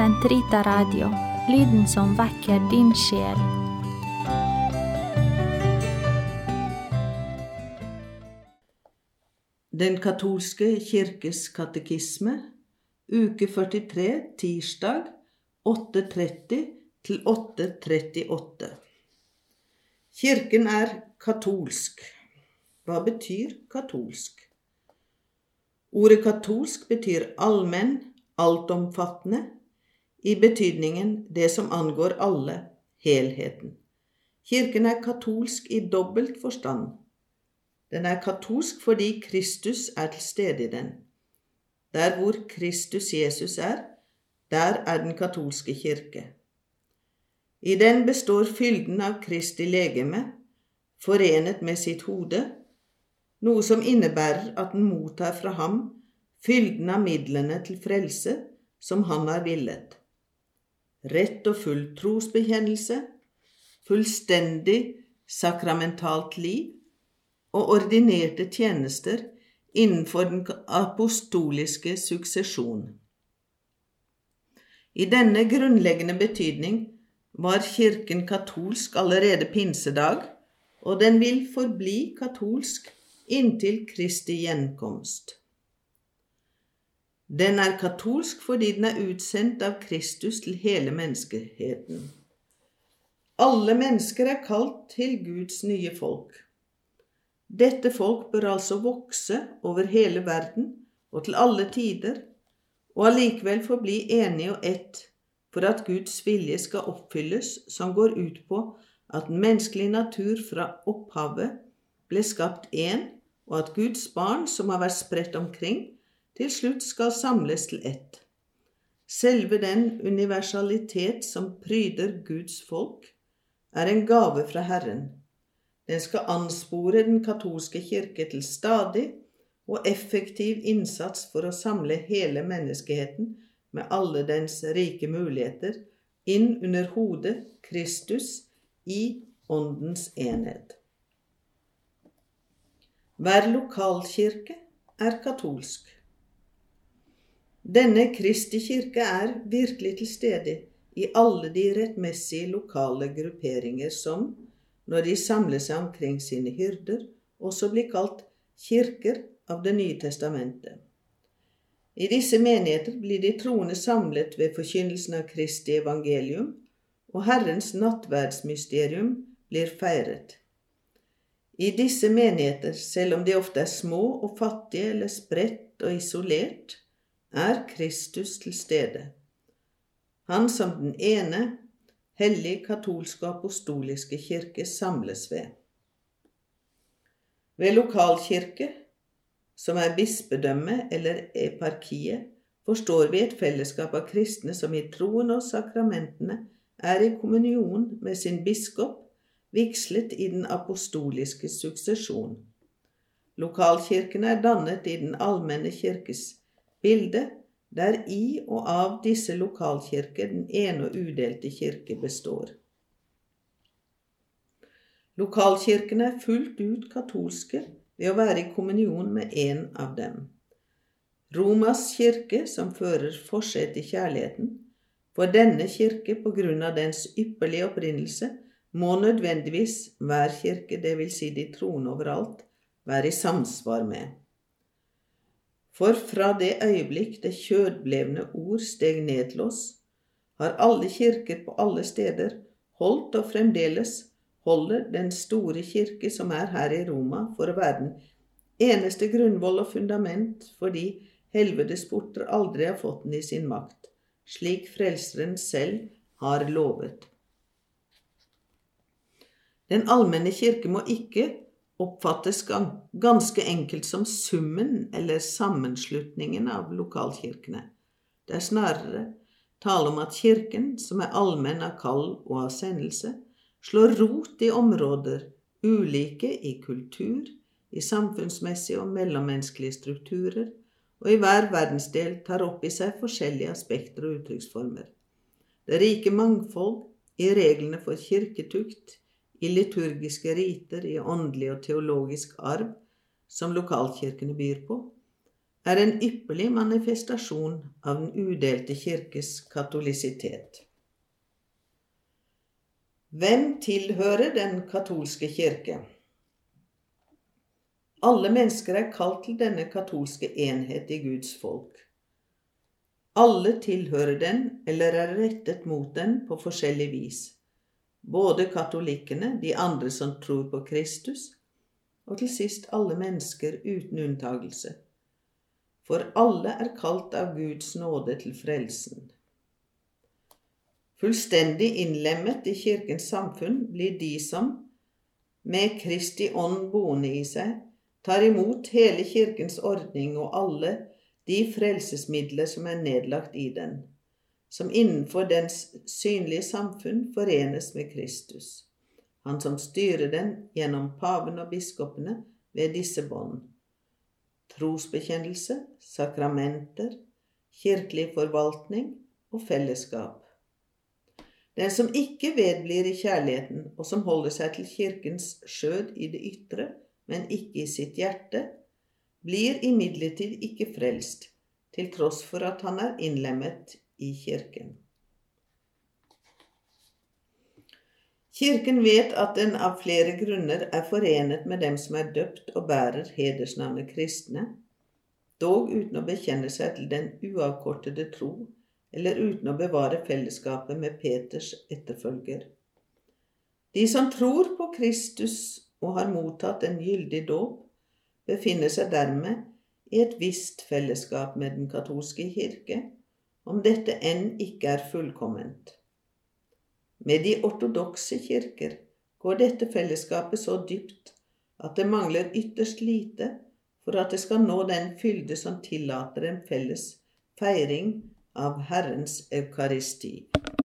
Sentrita Radio, lyden som vekker din sjel. Den katolske kirkes katekisme, uke 43, tirsdag 8.30 til 8.38. Kirken er katolsk. Hva betyr katolsk? Ordet katolsk betyr allmenn, altomfattende, i betydningen det som angår alle, helheten. Kirken er katolsk i dobbelt forstand. Den er katolsk fordi Kristus er til stede i den. Der hvor Kristus Jesus er, der er den katolske kirke. I den består fylden av Kristi legeme, forenet med sitt hode, noe som innebærer at den mottar fra ham fylden av midlene til frelse som han har villet. Rett og full trosbekjennelse, fullstendig sakramentalt liv, og ordinerte tjenester innenfor den apostoliske suksesjon. I denne grunnleggende betydning var kirken katolsk allerede pinsedag, og den vil forbli katolsk inntil Kristi gjenkomst. Den er katolsk fordi den er utsendt av Kristus til hele menneskeheten. Alle mennesker er kalt til Guds nye folk. Dette folk bør altså vokse over hele verden og til alle tider, og allikevel forbli enige og ett for at Guds vilje skal oppfylles, som går ut på at den menneskelige natur fra opphavet ble skapt én, og at Guds barn, som har vært spredt omkring, til slutt skal samles til ett. Selve den universalitet som pryder Guds folk, er en gave fra Herren den skal anspore den katolske kirke til stadig og effektiv innsats for å samle hele menneskeheten med alle dens rike muligheter inn under hodet Kristus i Åndens enhet. Hver lokalkirke er katolsk. Denne Kristi kirke er virkelig til stede i alle de rettmessige lokale grupperinger som, når de samler seg omkring sine hyrder, også blir kalt kirker av Det nye testamentet. I disse menigheter blir de troende samlet ved forkynnelsen av Kristi evangelium, og Herrens nattverdsmysterium blir feiret. I disse menigheter, selv om de ofte er små og fattige eller spredt og isolert, er Kristus til stede. Han som den ene hellig katolske apostoliske kirke samles ved. Ved lokalkirke, som er bispedømme eller eparkiet, forstår vi et fellesskap av kristne som i troen og sakramentene er i kommunion med sin biskop, vigslet i den apostoliske suksesjon. Lokalkirken er dannet i den allmenne kirkes bilde der i og av disse lokalkirker den ene og udelte kirke består. Lokalkirkene er fullt ut katolske ved å være i kommunion med én av dem. Romas kirke, som fører forsett i kjærligheten, for denne kirke på grunn av dens ypperlige opprinnelse må nødvendigvis hver kirke, dvs. Si de troende overalt, være i samsvar med. For fra det øyeblikk det kjødblevne ord steg ned til oss, har alle kirker på alle steder holdt og fremdeles holder den store kirke som er her i Roma, for å være den eneste grunnvoll og fundament fordi helvetes porter aldri har fått den i sin makt, slik Frelseren selv har lovet. Den allmenne kirke må ikke oppfattes ganske enkelt som summen eller sammenslutningen av lokalkirkene. Det er snarere tale om at kirken, som er allmenn av kall og av sendelse, slår rot i områder ulike i kultur, i samfunnsmessige og mellommenneskelige strukturer, og i hver verdensdel tar opp i seg forskjellige aspekter og uttrykksformer. Det rike mangfold i reglene for kirketukt, i liturgiske riter, i åndelig og teologisk arv som lokalkirkene byr på, er en ypperlig manifestasjon av den udelte kirkes katolisitet. Hvem tilhører den katolske kirke? Alle mennesker er kalt til denne katolske enhet i Guds folk. Alle tilhører den eller er rettet mot den på forskjellig vis. Både katolikkene, de andre som tror på Kristus, og til sist alle mennesker uten unntagelse for alle er kalt av Guds nåde til frelsen. Fullstendig innlemmet i Kirkens samfunn blir de som, med Kristi ånd boende i seg, tar imot hele Kirkens ordning og alle de frelsesmidler som er nedlagt i den, som innenfor dens synlige samfunn forenes med Kristus, han som styrer den gjennom paven og biskopene ved disse bånd trosbekjennelse, sakramenter, kirkelig forvaltning og fellesskap. Den som ikke vedblir i kjærligheten, og som holder seg til Kirkens skjød i det ytre, men ikke i sitt hjerte, blir imidlertid ikke frelst, til tross for at han er innlemmet i Kirken. Kirken vet at den av flere grunner er forenet med dem som er døpt og bærer hedersnavnet kristne, dog uten å bekjenne seg til den uavkortede tro eller uten å bevare fellesskapet med Peters etterfølger. De som tror på Kristus og har mottatt en gyldig dåp, befinner seg dermed i et visst fellesskap med den katolske kirke, om dette enn ikke er fullkomment. Med de ortodokse kirker går dette fellesskapet så dypt at det mangler ytterst lite for at det skal nå den fylde som tillater en felles feiring av Herrens eukaristi.